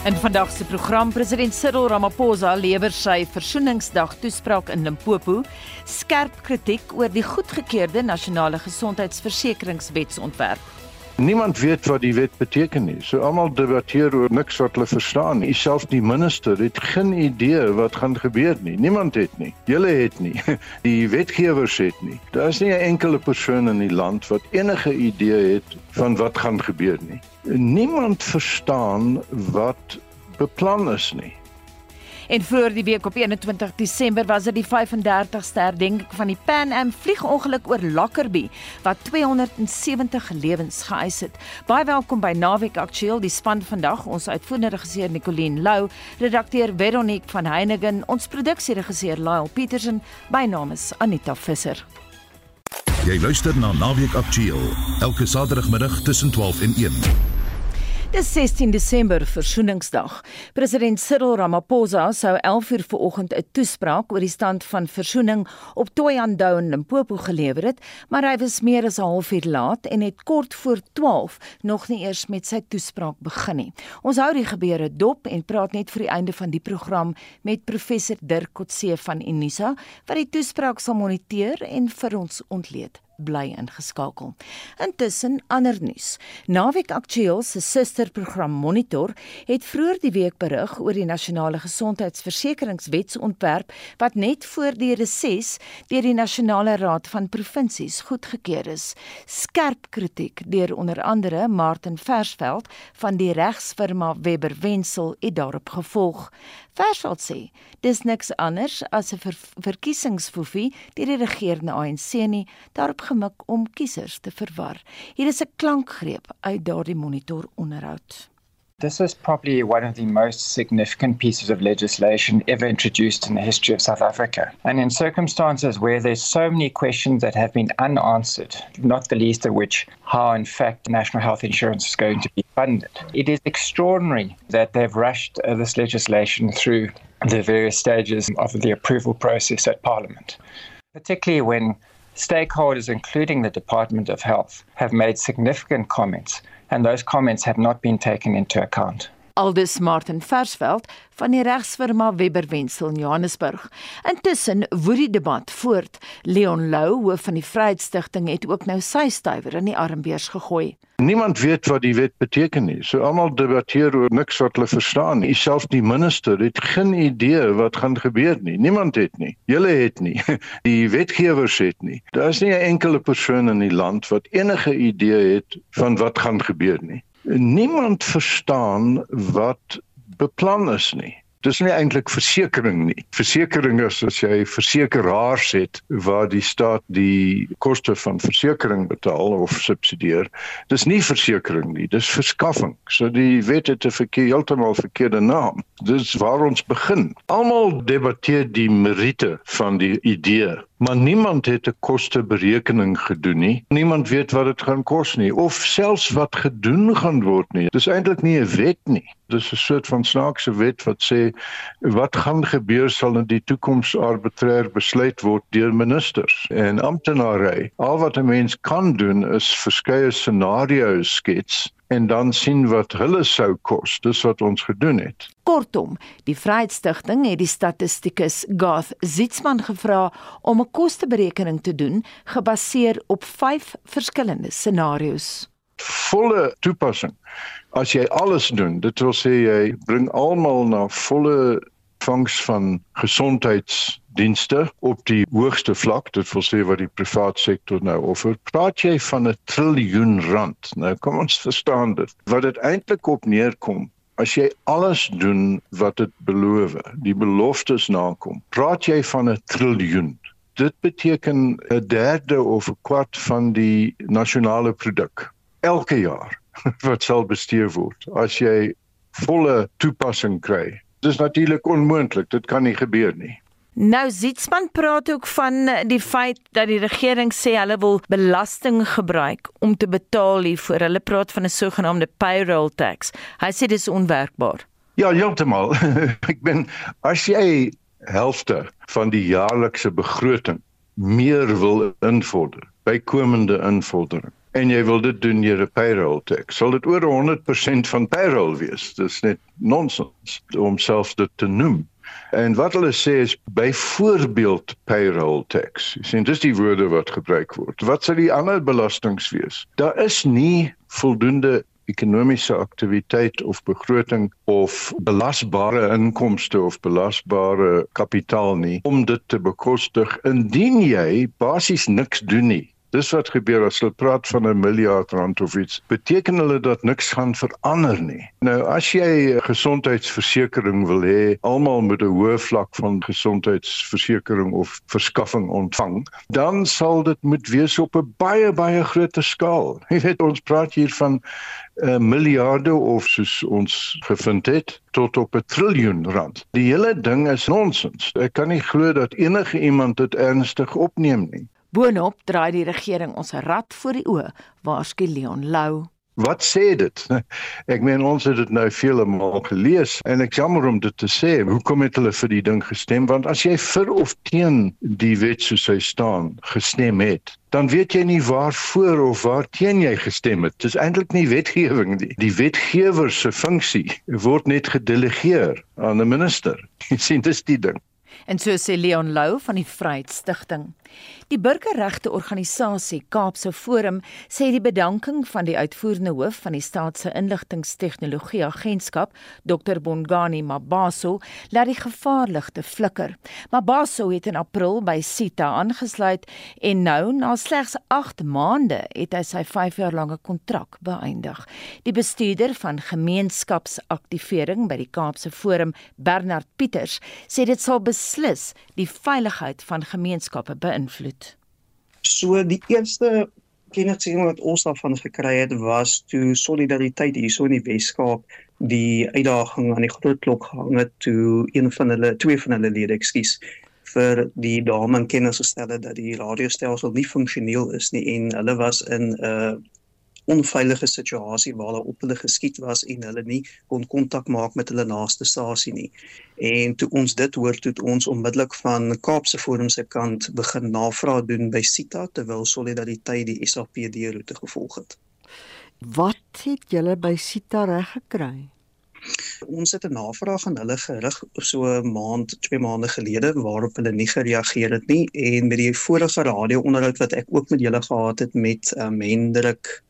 In vandag se program president Cyril Ramaphosa lewer sy versoeningsdag toespraak in Limpopo, skerp kritiek oor die goedgekeurde nasionale gesondheidsversekeringswetsontwerp. Niemand weet wat die wet beteken nie. So almal debatteer oor niks wat hulle verstaan nie. Selfs die minister het geen idee wat gaan gebeur nie. Niemand het nie. Julle het nie. Die wetgewers het nie. Daar is nie 'n enkele persoon in die land wat enige idee het van wat gaan gebeur nie. Niemand verstaan wat beplan is nie. En vroeër die week op 21 Desember was dit die 35ste herdenking van die Pan Am vliegongeluk oor Lockerbie wat 270 lewens geëis het. Baie welkom by Naweek Aktueel, die span vandag. Ons uitvoerende regisseur Nicoline Lou, redakteur Veronique van Heiningen, ons produksieregisseur Lyle Petersen, my naam is Anita Visser. Jy luister na Naweek Aktueel elke Saterdagmiddag tussen 12 en 1. Dis 16 Desember Versoeningsdag. President Cyril Ramaphosa sou 11:00 vanoggend 'n toespraak oor die stand van versoening op Thohoyandou in Limpopo gelewer het, maar hy was meer as 'n halfuur laat en het kort voor 12 nog nie eers met sy toespraak begin nie. Ons hou die gebeure dop en praat net vir die einde van die program met professor Dirk Kotse van Unisa wat die toespraak sal moniteer en vir ons ontleed bly ingeskakel. Intussen ander nuus. Naweek Aktueel se susterprogram Monitor het vroeër die week berig oor die nasionale gesondheidsversekeringswetsontwerp wat net voor die reses deur die Nasionale Raad van Provinsies goedgekeur is. Skerp kritiek deur onder andere Martin Versveld van die regsfirma Webber Wensel het daarop gevolg. Versveld sê dis niks anders as 'n ver verkiesingsfoefie deur die regerende ANC nie daarop gemik om kiesers te verwar. Hier is 'n klankgreep uit daardie monitor onderhoud. This is probably one of the most significant pieces of legislation ever introduced in the history of South Africa. And in circumstances where there's so many questions that have been unanswered, not the least of which how, in fact, national health insurance is going to be funded, it is extraordinary that they've rushed uh, this legislation through the various stages of the approval process at Parliament, particularly when stakeholders, including the Department of Health, have made significant comments and those comments have not been taken into account. Aldus Martin Versveld van die regsfirma Webber Wensel in Johannesburg. Intussen woed die debat voort. Leon Lou, hoof van die Vryheidsstigting, het ook nou sy stywer in die armbeers gegooi. Niemand weet wat die wet beteken nie. So almal debatteer oor niks wat hulle verstaan nie. Selfs die minister het geen idee wat gaan gebeur nie. Niemand het nie. Julle het nie. Die wetgewers het nie. Daar is nie 'n enkele persoon in die land wat enige idee het van wat gaan gebeur nie. Niemand verstaan wat beplan is nie. Dis nie eintlik versekerings nie. Versekerings is as jy versekeraars het waar die staat die koste van versekerings betaal of subsidieer. Dis nie versekerings nie, dis verskaffing. So die wet het 'n verkeer heeltemal verkeerde naam. Dis waar ons begin. Almal debatteer die meriete van die idee maar niemand het 'n kosteberekening gedoen nie. Niemand weet wat dit gaan kos nie of selfs wat gedoen gaan word nie. Dis eintlik nie 'n wet nie. Dis 'n soort van snaakse wet wat sê wat gaan gebeur sal in die toekoms arbitreer besluit word deur ministers en amptenare. Al wat 'n mens kan doen is verskeie scenario's skets en dan sien wat hulle sou kos. Dis wat ons gedoen het. Kortom, die Vryheidsstigting het die statistikus Garth Zietsman gevra om 'n kosteberekening te doen gebaseer op 5 verskillende scenario's. Volle toepassing. As jy alles doen, dit wil sê jy bring almal na volle vangs van gesondheidsdienste op die hoogste vlak dit wil sê wat die privaat sektor nou offer. Praat jy van 'n triljoen rand? Nou kom ons verstaan dit. Wat dit eintlik op neerkom as jy alles doen wat dit beloof die beloftes nakom praat jy van 'n triljoen. Dit beteken 'n derde of 'n kwart van die nasionale produk elke jaar wat sal bestee word as jy volle toepassing kry dis natuurlik onmoontlik. Dit kan nie gebeur nie. Nou Zietsman praat ook van die feit dat die regering sê hulle wil belasting gebruik om te betaal hiervoor. Hulle praat van 'n sogenaamde payroll tax. Hy sê dis onwerkbaar. Ja, heeltemal. Ek ben as jy helfte van die jaarlikse begroting meer wil invorder, bykomende invordering en jy wil dit doen deur 'n payroll tax. Sal dit oor 100% van payroll wees? Dis net nonsens om selfs dit te noem. En wat hulle sê is byvoorbeeld payroll tax. Jy sien dis die woorde wat gebruik word. Wat sal die ander belastings wees? Daar is nie voldoende ekonomiese aktiwiteit of begroting of belasbare inkomste of belasbare kapitaal nie om dit te bekostig indien jy basies niks doen nie. Dis wat gebeur as hulle praat van 'n miljard rand of iets. Beteken hulle dat niks gaan verander nie. Nou as jy gesondheidsversekering wil hê, almal met 'n hoë vlak van gesondheidsversekering of verskaffing ontvang, dan sal dit moet wees op 'n baie baie groter skaal. Jy weet ons praat hier van 'n eh, miljarde of soos ons gevind het tot op 'n triljoen rand. Die hele ding is nonsens. Ek kan nie glo dat enige iemand dit ernstig opneem nie. Boonop draai die regering ons rad voor die oë, waarsku Leon Lou. Wat sê dit? Ek meen ons het dit nou vele maal gelees en ek jammer om dit te sê. Hoekom het hulle vir die ding gestem? Want as jy vir of teen die wet soos hy staan gestem het, dan weet jy nie waarvoor of waarteen jy gestem het. Dit is eintlik nie wetgewing nie. Die wetgewer se funksie word net gedelegeer aan 'n minister. Jy sien dis die ding. En so sê Leon Lou van die Vryheidsstigting. Die burgerregte organisasie Kaapse Forum sê die bedanking van die uitvoerende hoof van die Staat se Inligtingstegnologie Agentskap, Dr Bongani Mabaso, laat die gevaarligte flikker. Mabaso het in April by Sita aangesluit en nou na slegs 8 maande het hy sy 5 jaar lange kontrak beëindig. Die bestuurder van gemeenskapsaktivering by die Kaapse Forum, Bernard Pieters, sê dit sal beslis die veiligheid van gemeenskappe beïnvloed. So die eerste kennisgewing wat ons daarvan gekry het was toe solidariteit hierso in die Weskaap die uitdaging aan die groot klok gehang het toe een van hulle twee van hulle lede, ekskuus, vir die dame in kennis gestel het dat die radiostelsel nie funksioneel is nie en hulle was in 'n uh, onveilige situasie waar hulle op hulle geskiet was en hulle nie kon kontak maak met hulle naaste stasie nie. En toe ons dit hoor, toe ons onmiddellik van Kaapse Forum se kant begin navraag doen by Sita terwyl Solidariteit die SAPD roete gevolg het. Wat het julle by Sita reg gekry? Ons het 'n navraag aan hulle gerig so 'n maand, twee maande gelede waarop hulle nie gereageer het nie en met die vorige radio-onderhoud wat ek ook met julle gehad het met um, Hendrik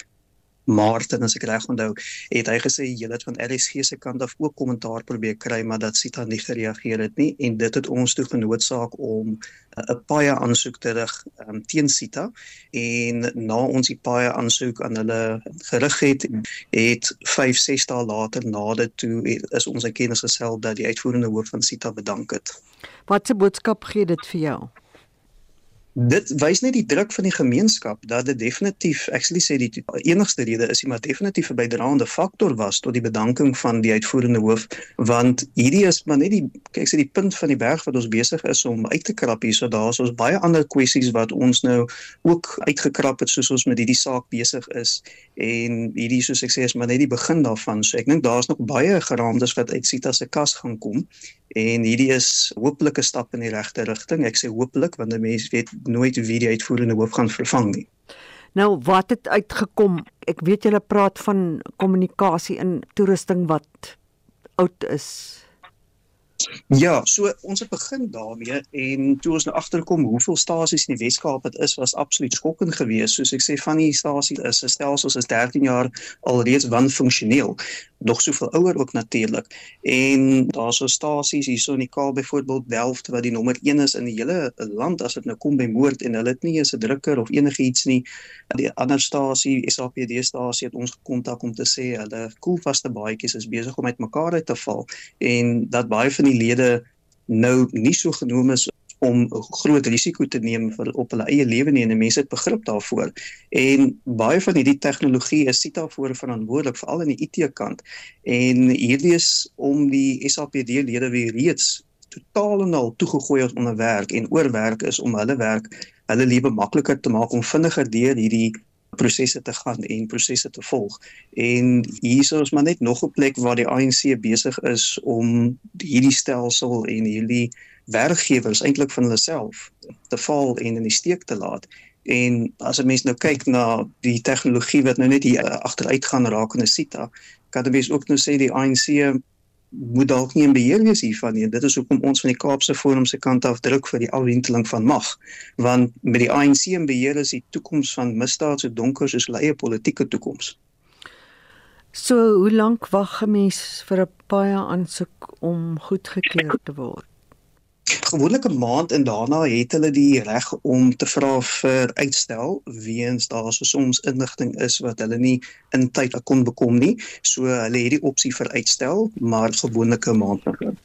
Martin as ek reg onthou, het hy gesê julle het van RSG se kant af ook kommentaar probeer kry, maar dat Sita nie gereageer het nie en dit het ons toe genoodsaak om uh, 'n paie aansoek te rig um, teen Sita en na ons die paie aansoek aan hulle gerig het, het 5 6 dae later na dit toe is ons kennis gestel dat die uitvoerende hoof van Sita bedank het. Wat 'n boodskap gee dit vir jou? Dit wys net die druk van die gemeenskap dat dit definitief actually sê die enigste rede is maar definitief 'n bydraende faktor was tot die bedanking van die uitvoerende hoof. Want hierdie is maar net die kyk sê die punt van die berg wat ons besig is om uit te krap hier so daar's ons baie ander kwessies wat ons nou ook uitgekrap het soos ons met hierdie saak besig is. En hierdie soos ek sê is maar net die begin daarvan. So ek dink daar's nog baie geraamdes wat uit Sita se kas gaan kom. En hierdie is hopelik 'n stap in die regte rigting. Ek sê hopelik want 'n mens weet nooit wie die uitvoerende hoof gaan vervang nie. Nou wat het uitgekom? Ek weet julle praat van kommunikasie in toerusting wat oud is. Ja, so ons het begin daarmee en toe ons nou agterkom hoeveel stasies in die Weskaap dit is, was absoluut skokkend geweest. Soos ek sê van die stasies is 'n stelsel is 13 jaar alreeds wanfunksioneel nog soveel ouer ook natuurlik. En daar's so stasies hierso in die Kaap byvoorbeeld Delft wat die nommer 1 is in die hele land as dit nou kom by moord en hulle het nie eens 'n drukker of enigiets nie. Die ander stasie, SAPD stasie het ons gekontak om te sê hulle koelvaste baadjies is besig om uitmekaar uit te val en dat baie van die lede nou nie so genoem is om groot risiko te neem vir op hulle eie lewe nie en mense het begrip daarvoor. En baie van hierdie tegnologie is sit daarvoor verantwoordelik veral in die IT kant. En hierdie is om die SAPD lede weer reeds totaal en al toegegooi as onder werk en oorwerk is om hulle werk, hulle lewe makliker te maak om vinniger deur hierdie prosesse te gaan en prosesse te volg. En hier is ons maar net nog 'n plek waar die ANC besig is om hierdie stelsel en hierdie werkgewers eintlik van hulle self te val en in die steek te laat En as 'n mens nou kyk na die tegnologie wat nou net hier uh, agteruit gaan raak in 'n SITA, kan jy mens ook nou sê die ANC moet dalk nie in beheer wees hiervan nie. Dit is hoekom ons van die Kaapse Forum se kant af druk vir die afwenteling van mag, want met die ANC in beheer is die toekoms van misdaad so donker soos leie politieke toekoms. So, hoe lank wag 'n mens vir 'n baie aansoek om goedgekeur te word? Gewoonlik 'n maand en daarna het hulle die reg om te vra vir uitstel weens daar so soms inligting is wat hulle nie in tyd kon bekom nie. So hulle het die opsie vir uitstel, maar gewoonlik 'n maand begin.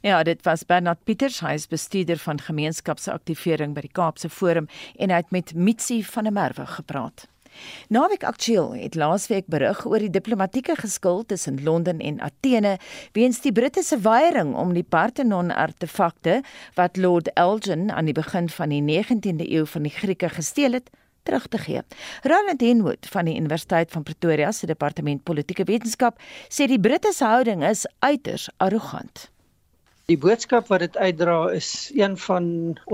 Ja, dit was Bernard Pieters, hy is bestuurder van gemeenskapsaktivering by die Kaapse Forum en hy het met Mitsi van der Merwe gepraat. Naweek Aktueel het laasweek berig oor die diplomatieke geskil tussen Londen en Athene weens die Britte se weiering om die Parthenon-artefakte wat Lord Elgin aan die begin van die 19de eeu van die Grieke gesteel het, terug te gee. Ronald Henwood van die Universiteit van Pretoria se departement politieke wetenskap sê die Britte se houding is uiters arrogant. Die boodskap wat dit uitdra is een van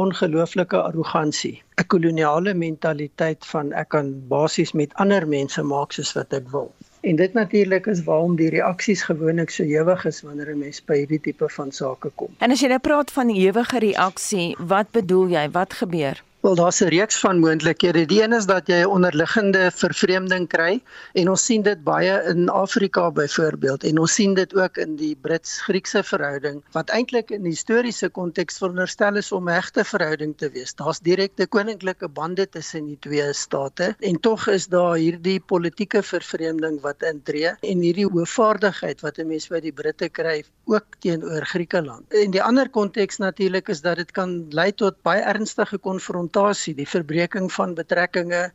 ongelooflike arrogansie, 'n koloniale mentaliteit van ek kan basies met ander mense maak soos wat ek wil. En dit natuurlik is waarom die reaksies gewoonlik so ewig is wanneer 'n mens by hierdie tipe van sake kom. En as jy nou praat van ewige reaksie, wat bedoel jy? Wat gebeur? Wel daar's 'n reeks van moontlikhede. Die een is dat jy 'n onderliggende vervreemding kry en ons sien dit baie in Afrika byvoorbeeld en ons sien dit ook in die Brits-Griekse verhouding wat eintlik in historiese konteks veronderstel is om 'n egte verhouding te wees. Daar's direkte koninklike bande tussen die twee state en tog is daar hierdie politieke vervreemding wat intree en hierdie hoëvaardigheid wat 'n mens by die Britte kry ook teenoor Griekeland. In die ander konteks natuurlik is dat dit kan lei tot baie ernstige konfrontasie konfrontasie, die verbreeking van betrekkinge,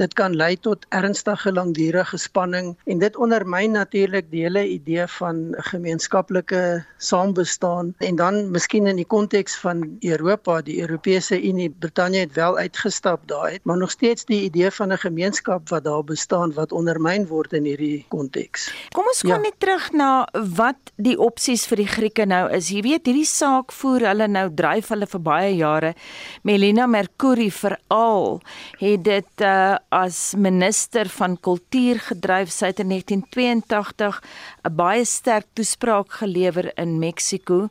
dit kan lei tot ernstige langdurige spanning en dit ondermyn natuurlik die hele idee van gemeenskaplike saambestaan en dan miskien in die konteks van Europa, die Europese Unie, Brittanje het wel uitgestap daai, maar nog steeds die idee van 'n gemeenskap wat daar bestaan wat ondermyn word in hierdie konteks. Kom ons gaan ja. net terug na wat die opsies vir die Grieke nou is. Jy weet, hierdie saak voer hulle nou dryf hulle vir baie jare. Melina Mercuri veral het dit uh, as minister van kultuur gedryf. Sy het in 1982 'n baie sterk toespraak gelewer in Mexiko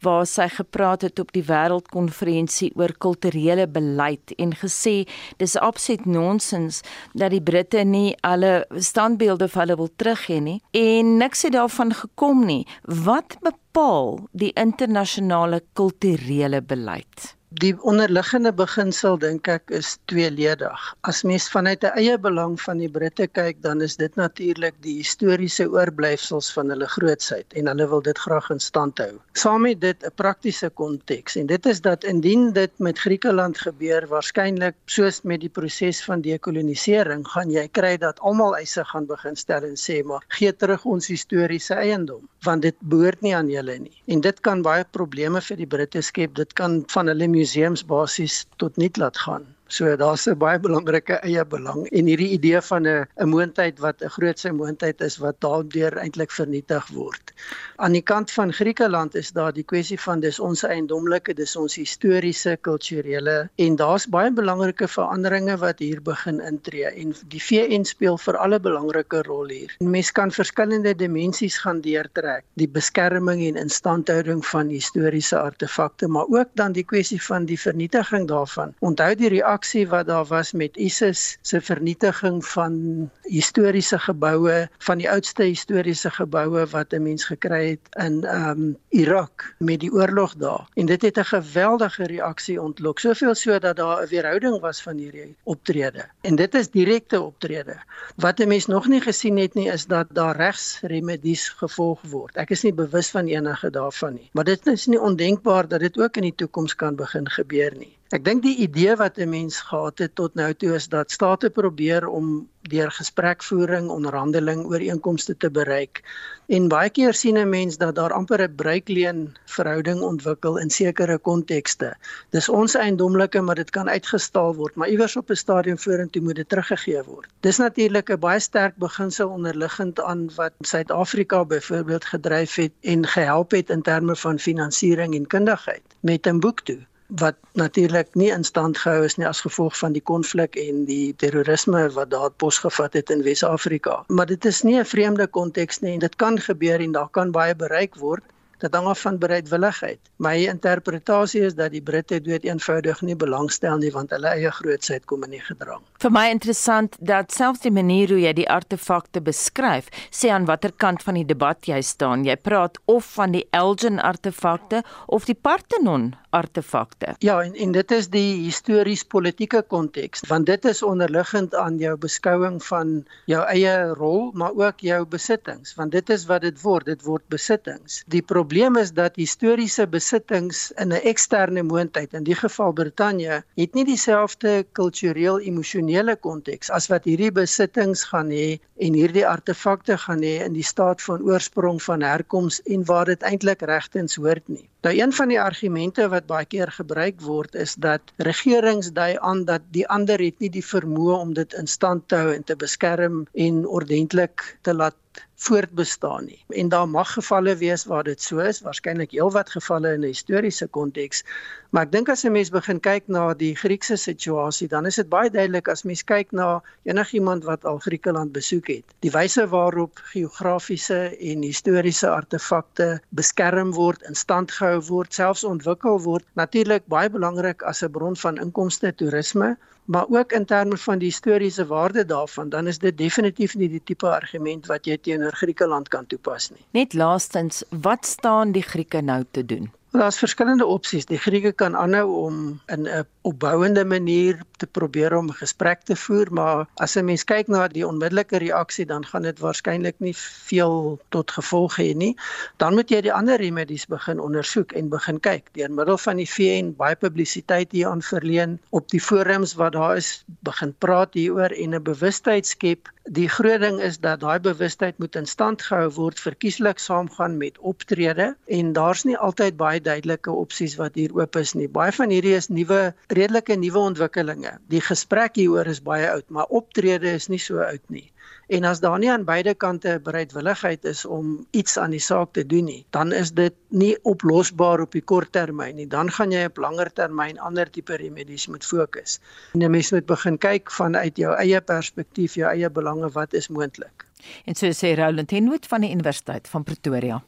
waar sy gepraat het op die wêreldkonferensie oor kulturele beleid en gesê dis absoluut nonsens dat die Britte nie alle standbeelde vir hulle wil teruggee nie. En niks het daarvan gekom nie. Wat bepaal die internasionale kulturele beleid Die onderliggende beginsel dink ek is tweeledig. As mens vanuit 'n eie belang van die Britte kyk, dan is dit natuurlik die historiese oorblyfsels van hulle grootsheid en hulle wil dit graag in stand hou. Saam met dit 'n praktiese konteks en dit is dat indien dit met Griekeland gebeur, waarskynlik soos met die proses van dekolonisering, gaan jy kry dat almal eise gaan begin stel en sê maar gee terug ons historiese eiendom, want dit behoort nie aan julle nie. En dit kan baie probleme vir die Britte skep. Dit kan van hulle museums basies tot niet laat gaan. So daar's 'n baie belangrike eie belang en hierdie idee van 'n 'n moondheid wat 'n grootse moondheid is wat daardeur eintlik vernietig word. Aan die kant van Griekeland is daar die kwessie van dis ons eiendomlike, dis ons historiese, kulturele en daar's baie belangrike veranderinge wat hier begin intree en die VN speel vir alle belangrike rol hier. Mens kan verskillende dimensies gaan deurtrek, die beskerming en instandhouding van historiese artefakte, maar ook dan die kwessie van die vernietiging daarvan. Onthou die reaksie reaksie wat daar was met ISIS se vernietiging van historiese geboue, van die oudste historiese geboue wat 'n mens gekry het in ehm um, Irak met die oorlog daar. En dit het 'n geweldige reaksie ontlok, soveel so dat daar 'n weerhouding was van hierdie optrede. En dit is direkte optrede. Wat 'n mens nog nie gesien het nie is dat daar regsremedies gevolg word. Ek is nie bewus van enige daarvan nie, maar dit is nie ondenkbaar dat dit ook in die toekoms kan begin gebeur nie. Ek dink die idee wat 'n mens gehad het tot nou toe is dat state probeer om deur gesprekvoering, onderhandeling, ooreenkomste te bereik. En baie keer sien 'n mens dat daar amper 'n bruikleen verhouding ontwikkel in sekere kontekste. Dis ons eiendomlike, maar dit kan uitgestal word, maar iewers op 'n stadium vorentoe moet dit teruggegee word. Dis natuurlik 'n baie sterk beginsel onderliggend aan wat Suid-Afrika byvoorbeeld gedryf het en gehelp het in terme van finansiering en kundigheid met 'n boek toe wat natuurlik nie in stand gehou is nie as gevolg van die konflik en die terrorisme wat daar posgevat het in Wes-Afrika. Maar dit is nie 'n vreemde konteks nie en dit kan gebeur en daar kan baie bereik word dit hang af van bereidwilligheid. My interpretasie is dat die Britte dood eenvoudig nie belangstel nie want hulle eie grootsheid kom in die gedrang. Vir my interessant dat selfs die manier hoe jy die artefakte beskryf, sê aan watter kant van die debat jy staan. Jy praat of van die Elgin artefakte of die Parthenon artefakte. Ja, en en dit is die histories-politieke konteks, want dit is onderliggend aan jou beskouing van jou eie rol, maar ook jou besittings, want dit is wat dit word, dit word besittings. Die probleem is dat historiese besittings in 'n eksterne moondheid, in die geval Brittanje, het nie dieselfde kultureel-emosionele konteks as wat hierdie besittings gaan hê en hierdie artefakte gaan hê in die staat van oorsprong van herkoms en waar dit eintlik regtens hoort nie. Nou een van die argumente wat baie keer gebruik word is dat regerings dui aan dat die ander het nie die vermoë om dit in stand te hou en te beskerm en ordentlik te laat voortbestaan nie. En daar mag gevalle wees waar dit so is, waarskynlik heelwat gevalle in 'n historiese konteks. Maar ek dink as 'n mens begin kyk na die Griekse situasie, dan is dit baie duidelik as mens kyk na enigiemand wat al Griekeland besoek het. Die wyse waarop geografiese en historiese artefakte beskerm word, in stand gehou word, selfs ontwikkel word, natuurlik baie belangrik as 'n bron van inkomste toerisme, maar ook in terme van die historiese waarde daarvan, dan is dit definitief nie die tipe argument wat jy teenoor Griekeland kan toepas nie. Net laastens, wat staan die Grieke nou te doen? Daar's verskillende opsies. Die Grieke kan aanhou om in 'n opbouende manier te probeer om gesprek te voer, maar as 'n mens kyk na die onmiddellike reaksie, dan gaan dit waarskynlik nie veel tot gevolg hê nie. Dan moet jy die ander remedies begin ondersoek en begin kyk deur middel van die VN baie publisiteit hier aan verleen op die forums wat daar is, begin praat hieroor en 'n bewustheid skep. Die groot ding is dat daai bewustheid moet in stand gehou word verkieslik saamgaan met optrede en daar's nie altyd baie duidelike opsies wat hier oop is nie. Baie van hierdie is nuwe redelike nuwe ontwikkelinge. Die gesprek hieroor is baie oud, maar optrede is nie so oud nie. En as daar nie aan beide kante bereidwilligheid is om iets aan die saak te doen nie, dan is dit nie oplosbaar op die kort termyn nie. Dan gaan jy op langer termyn ander tipe remedies moet fokus. En 'n mens moet begin kyk vanuit jou eie perspektief, jou eie belange, wat is moontlik. En so sê Roland Henwood van die Universiteit van Pretoria.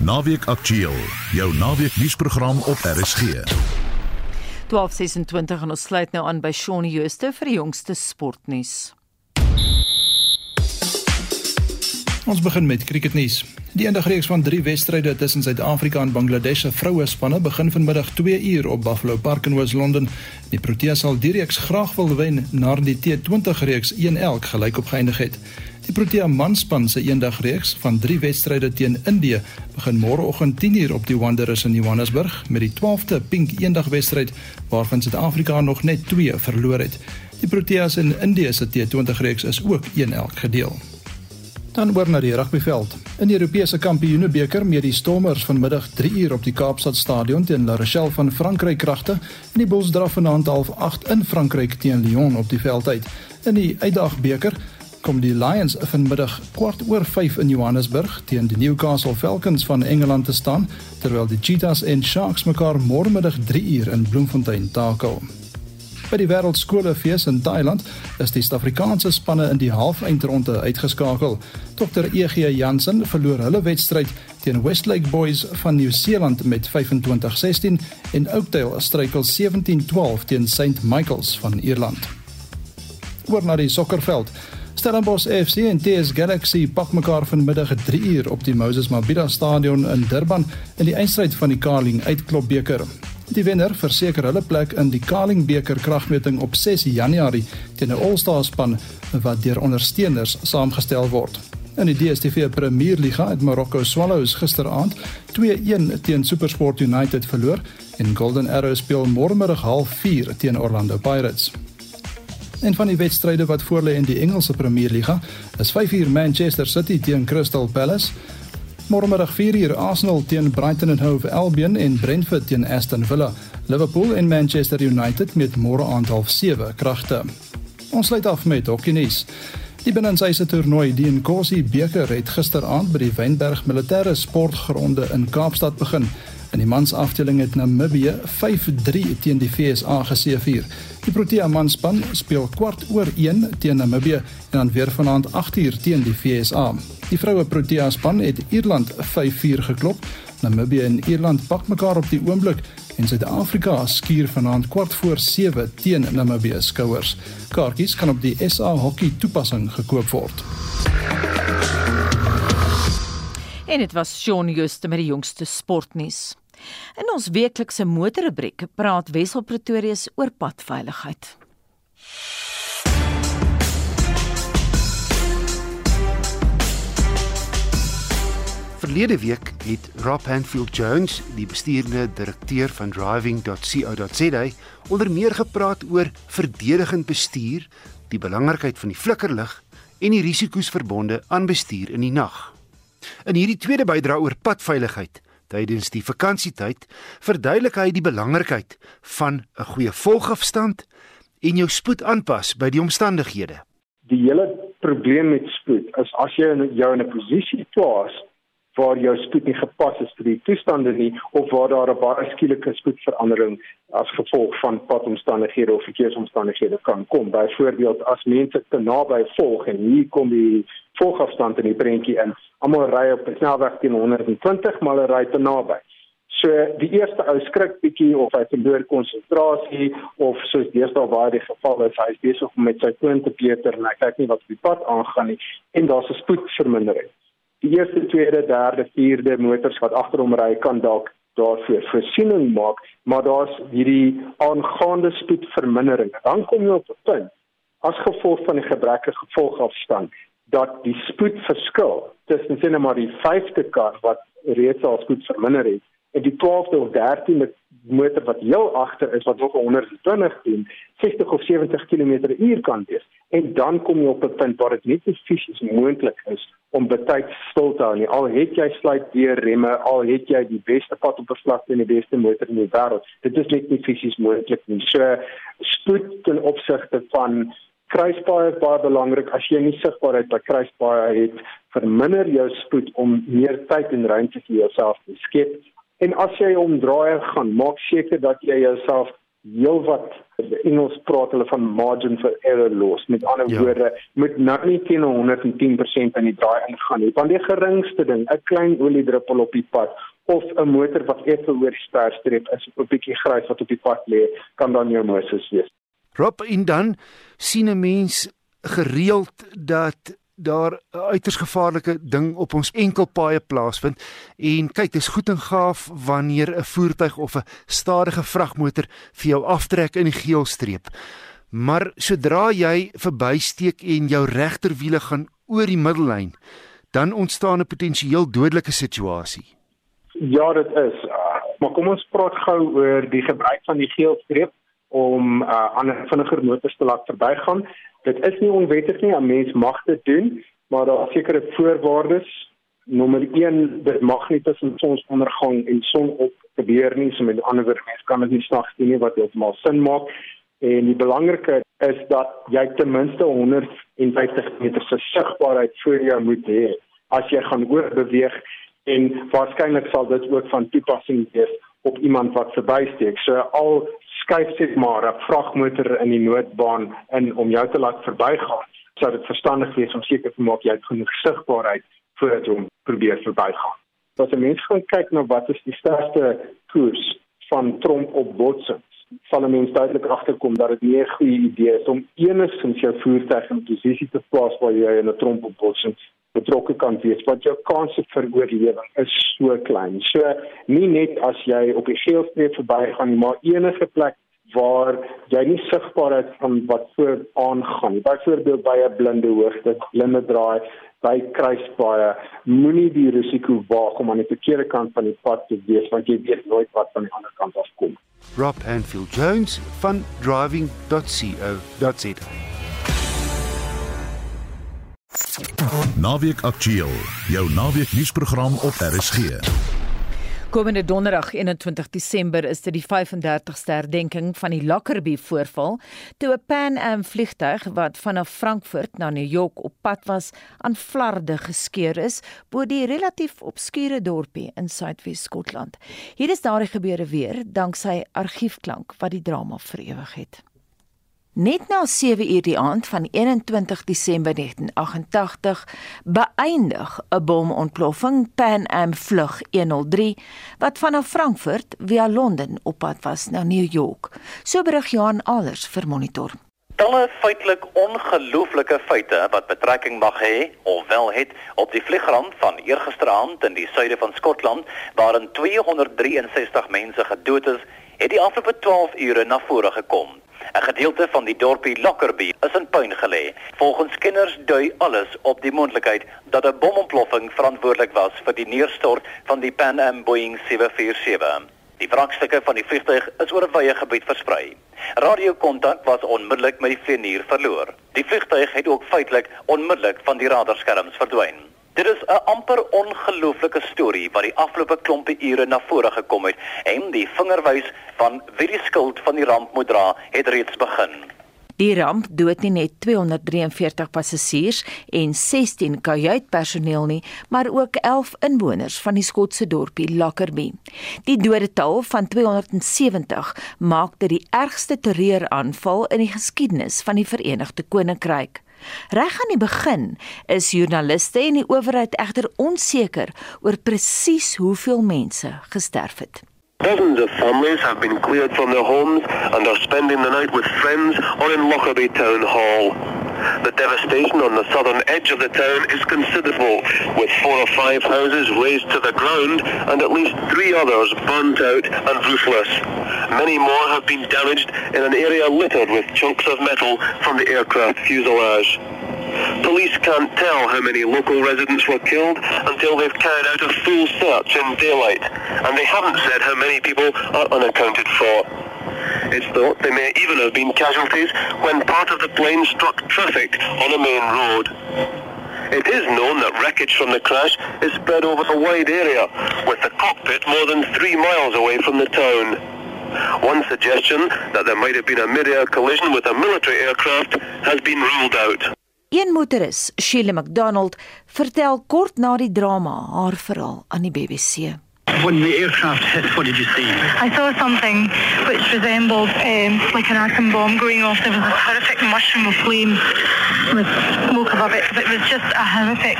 Naweek Aktueel, jou naweek nuusprogram op RSG. 12:26 en ons sluit nou aan by Shaun Jooste vir die jongste sportnuus. Ons begin met cricketnuus. Die eendagreeks van 3 wedstryde tussen Suid-Afrika en Bangladesh se vroue spanne begin vanmiddag 2 uur op Buffalo Park in Wes-London. Die Proteas sal die reeks graag wil wen nadat die T20 reeks 1-1 gelyk opgeëindig het. Die Protea manspan se eendagreeks van 3 wedstryde teen Indië begin môreoggend 10:00 op die Wanderers in Johannesburg met die 12de Pink eendagwedstryd waarvan Suid-Afrika nog net 2 verloor het. Die Proteas in Indië se T20 reeks is ook 1-1 gedeel. Dan oor na die rugbyveld. In die Europese Kampioenebeker met die Stormers vanmiddag 3uur op die Kaapstad Stadion teen La Rochelle van Frankryk kragte en die Bulls draf vanaand half 8 in Frankryk teen Lyon op die veld uit. In die uitdagbeker kom die Lions vanmiddag kwart oor 5 in Johannesburg teen die Newcastle Falcons van Engeland te staan, terwyl die Cheetahs en Sharks mekaar môremiddag 3 uur in Bloemfontein takel. By die Wêreldskoolfees in Thailand is die Suid-Afrikaanse spanne in die halfeindronde uitgeskakel. Dr EG Jansen verloor hulle wedstryd teen Westlake Boys van Nieu-Seeland met 25-16 en Oakdale struikel 17-12 teen St Michael's van Ierland. Oor na die sokkerveld. Stellenbosch FC en TS Galaxy pak mekaar vanmiddag 3 uur op die Moses Mabhida Stadion in Durban in die eindstryd van die Carling Uitklopbeker. Die wenner verseker hulle plek in die Carling beker kragmeting op 6 Januarie teen 'n All-Star span wat deur ondersteuners saamgestel word. In die DStv Premier Liga het Morocco Swallows gisteraand 2-1 teen SuperSport United verloor en Golden Arrows speel môremiddag 04:30 teen Orlando Pirates. En van die wedstryde wat voorlê in die Engelse Premier Liga, is 5uur Manchester City teen Crystal Palace, môremiddag 4uur Arsenal teen Brighton and Hove Albion en Brentford teen Aston Villa, Liverpool en Manchester United met môre aand half 7 kragte. Ons sluit af met hokkies. Die binnenshuise toernooi die Nkosi beker het gisteraand by die Wynberg Militêre Sportgronde in Kaapstad begin. In die mansafdeling het Namibië 5-3 teen die VSA geseëvier. Die Protea manspan speel kwart oor 1 teen Namibië en dan weer vanaand 8uur teen die VSA. Die vroue Protea span het Ierland 5-4 geklop. Namibië en Ierland pak mekaar op die oomblik en Suid-Afrika skuur vanaand kwart voor 7 teen Namibië skouers. Kaartjies kan op die SA Hockey toepassing gekoop word. En dit was Shaun Jooste met die jongste sportnuus. In ons weeklikse motorrubriek praat Wessel Pretorius oor padveiligheid. Verlede week het Rob Hanfield Jones, die bestuurende direkteur van driving.co.za, onder meer gepraat oor verdedigend bestuur, die belangrikheid van die flikkerlig en die risiko's verbonde aan bestuur in die nag. In hierdie tweede bydrae oor padveiligheid tydens die vakansietyd, verduidelik hy die belangrikheid van 'n goeie volgafstand en jou spoed aanpas by die omstandighede. Die hele probleem met spoed is as jy jou in 'n posisie plaas waar jou spoed nie gepas is vir die toestande nie of waar daar 'n baie skielike spoedverandering as gevolg van padomstandighede of verkeersomstandighede kan kom. Byvoorbeeld as mense te naby volg en hier kom die volgafstand in die prentjie in. Almal ry op 'n snelweg teen 120 maar hulle ry te naby. So die eerste ou skrik bietjie of hy verloor konsentrasie of soos deesdae waar die geval is, hy is besig om met sy foon te peter en hy kyk nie wat op die pad aangaan nie en daar's 'n spoedvermindering die eerste, tweede, derde, vierde motors wat agter hom ry kan dalk daarvoor voorsiening maak, maar daar's hierdie aangaande spoedvermindering. Dan kom jy op 'n punt as gevolg van die gebrekkige gevolgafstand dat die spoedverskil tussen sien maar die 5de kar wat reeds al spoed verminder het die 12de of 13de motor wat heel agter is wat nog 120 teen 60 of 70 km/h kan wees. En dan kom jy op 'n punt waar dit net nie fisies moontlik is om betyds stil te hou nie. Al het jy sluit deur remme al het jy die beste pad op beslag en die beste motor in die wêreld dit is net nie fisies moontlik nie. So spoed ten opsigte van kruispaaie is baie belangrik as jy nie sigbaarheid by kruispaaie het verminder jou spoed om meer tyd en ruimte vir jouself te skep En as jy omdraai gaan, maak seker dat jy jouself heelwat Engels praat hulle van margin for error los. Met ander ja. woorde, moet nou nie teen 110% in die draai ingaan nie. Want die geringste ding, 'n klein oliedruppel op die pad of 'n motor wat effe oor die sterstreep is, 'n bietjie grys wat op die pad lê, kan dan jou Moses wees. Rob en dan sien 'n mens gereeld dat daar 'n uiters gevaarlike ding op ons enkelpaaie plaasvind. En kyk dis goed en gaaf wanneer 'n voertuig of 'n stadige vragmotor vir jou aftrek in die geelstreep maar sodra jy verbysteek en jou regterwiele gaan oor die middellyn dan ontstaan 'n potensieel dodelike situasie. Ja dit is. Maar kom ons praat gou oor die gebruik van die geelstreep om uh, ander vinniger motors te laat verbygaan Dit is nie onwettig nie, 'n mens mag dit doen, maar daar is sekere voorwaardes. Nommer 1, dit mag nie tussen sonsondergang en sonop gebeur nie, so met ander woorde, mens kan dit nie snags doen nie wat heeltemal sin maak. En die belangrike is dat jy ten minste 150 meter se sigbaarheid voor jou moet hê as jy gaan oorbeweeg en waarskynlik sal dit ook van toepassing wees op iemand wat verbysteek. So al skuif sit maar 'n vragmotor in die noodbaan in om jou te laat verbygaan, sou dit verstandig wees om seker te maak jy het genoeg sigbaarheid voordat jy probeer verbygaan. As 'n mens gaan kyk na wat is die sterkste koers van tromp op botsings, sal 'n mens duidelik agterkom dat dit nie 'n goeie idee is om enigstens jou voertuig in posisie te plaas waar jy in 'n tromp op botsing betrokke kan wees want jou kanse vir oorlewing is so klein. So nie net as jy op die geelstreep verbygaan nie, maar enige plek waar jy nie sigbaar is van wat voor aangaan. Byvoorbeeld by 'n blinde hoogte, blinde draai, by kruispaaie, moenie die risiko waag om aan die verkeerde kant van die pad te wees want jy weet nooit wat van die ander kant af kom. Rob Hanfield Jones van driving.co.za Naweek Aktueel, jou naweek nuusprogram op RSG. Komende donderdag 21 Desember is dit die 35ste herdenking van die Lockerbie voorval toe 'n Pan Am vliegtuig wat vanaf Frankfurt na New York op pad was aan flarde geskeur is bo die relatief obskure dorpie in Suidwes Skotland. Hier is daardie gebeure weer danksy argiefklank wat die drama verewig het. Net na 7 uur die aand van 21 Desember 1988 beëindig 'n bomontploffing Pan Am vlug 103 wat vanaf Frankfurt via Londen op pad was na New York. So berig Johan Alers vir Monitor. Talle feitelik ongelooflike feite wat betrekking mag hê of wel het op die vliegramp van eergisteraand in die suide van Skotland waarin 263 mense gedood is, het die afgelope 12 ure na vore gekom. 'n Gedeelte van die dorpie Lockerbie is in puin gelê. Volgens kenners dui alles op die moontlikheid dat 'n bomontploffing verantwoordelik was vir die neerstort van die Pan Am Boeing 747. Die wrakstukke van die vliegtuig is oor 'n wye gebied versprei. Radiokontak was onmiddellik met die vlieënier verloor. Die vliegtuig het ook feitelik onmiddellik van die radarskerms verdwyn. Dit is 'n amper ongelooflike storie wat die afgelope klompe ure na vore gekom het en die vingerwys van wie die skuld van die ramp moet dra, het reeds begin. Die ramp dood nie net 243 passasiers en 16 kajuitpersoneel nie, maar ook 11 inwoners van die Skotse dorpie Lockerbie. Die dodetal van 270 maak dit die ergste terreuraanval in die geskiedenis van die Verenigde Koninkryk. Reg aan die begin is joernaliste en die owerheid egter onseker oor presies hoeveel mense gesterf het. Dozens of families have been cleared from their homes and are spending the night with friends or in Lockerbie Town Hall. The devastation on the southern edge of the town is considerable, with four or five houses razed to the ground and at least three others burnt out and roofless. Many more have been damaged in an area littered with chunks of metal from the aircraft fuselage. Police can't tell how many local residents were killed until they've carried out a full search in daylight, and they haven't said how many people are unaccounted for. It's thought they may even have been casualties when part of the plane struck traffic on a main road. It is known that wreckage from the crash is spread over a wide area, with the cockpit more than three miles away from the town. One suggestion that there might have been a mid-air collision with a military aircraft has been ruled out. Een motoris, Shirley McDonald, vertel kort na die drama haar verhaal aan die BBC. When the aircraft hit, what did you see? I saw something which resembled um, like an atom bomb going off. There was a horrific mushroom of flame with smoke above it. It was just a horrific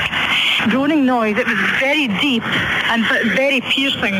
droning noise. It was very deep and very piercing.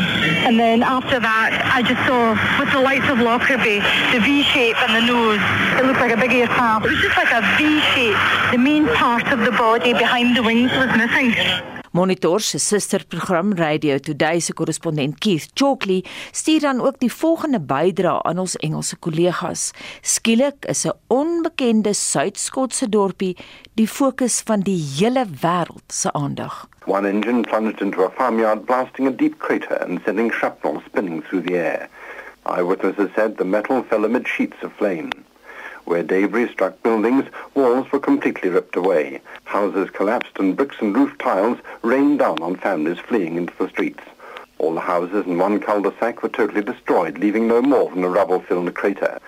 And then after that, I just saw with the lights of Lockerbie, the V shape and the nose. It looked like a big aircraft. It was just like a V shape. The main part of the body behind the wings was missing. Monitor se susterprogram Radio Today se korrespondent Keith Chalkley stuur dan ook die volgende bydrae aan ons Engelse kollegas. Skielik is 'n onbekende Suid-Skotse dorpie die fokus van die hele wêreld se aandag. One engine plunged into a farmyard blasting a deep crater and sending shrapnel spinning through the air. Eyewitnesses said the metal fell amid sheets of flame. Where debris struck buildings, walls were completely ripped away. Houses collapsed and bricks and roof tiles rained down on families fleeing into the streets. All the houses in one cul-de-sac were totally destroyed, leaving no more than a rubble-filled crater.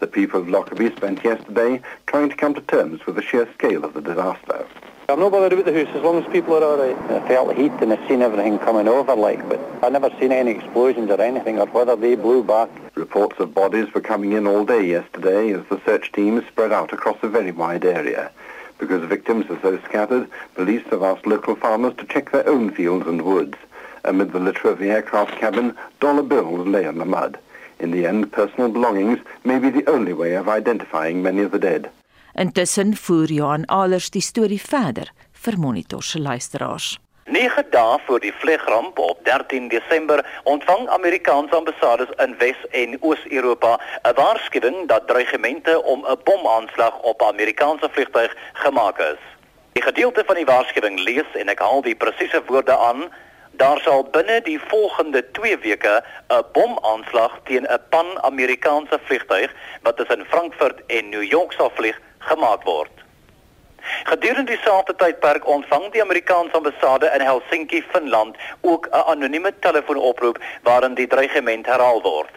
The people of Lockerbie spent yesterday trying to come to terms with the sheer scale of the disaster. I'm not bothered about the house as long as people are all right. I felt the heat and I seen everything coming over like, but I never seen any explosions or anything or whether they blew back. Reports of bodies were coming in all day yesterday as the search teams spread out across a very wide area. Because victims are so scattered, police have asked local farmers to check their own fields and woods. Amid the litter of the aircraft cabin, dollar bills lay in the mud. In the end, personal belongings may be the only way of identifying many of the dead. Intussen voer Johan Alers die storie verder vir Monitor se luisteraars. 9 dae voor die vliegramp op 13 Desember ontvang Amerikaanse ambassades in Wes- en Oos-Europa 'n waarskuwing dat dreigemente om 'n bomaanslag op 'n Amerikaanse vliegtuig gemaak is. Die gedeelte van die waarskuwing lees en ek haal die presiese woorde aan: Daar sal binne die volgende 2 weke 'n bomaanslag teen 'n Pan-Amerikaanse vliegtuig wat tussen Frankfurt en New York sal vlieg gemaak word. Gedurende dieselfde tydperk ontvang die Amerikaanse ambassade in Helsinki, Finland, ook 'n anonieme telefoonoproep waarin die dreigement herhaal word.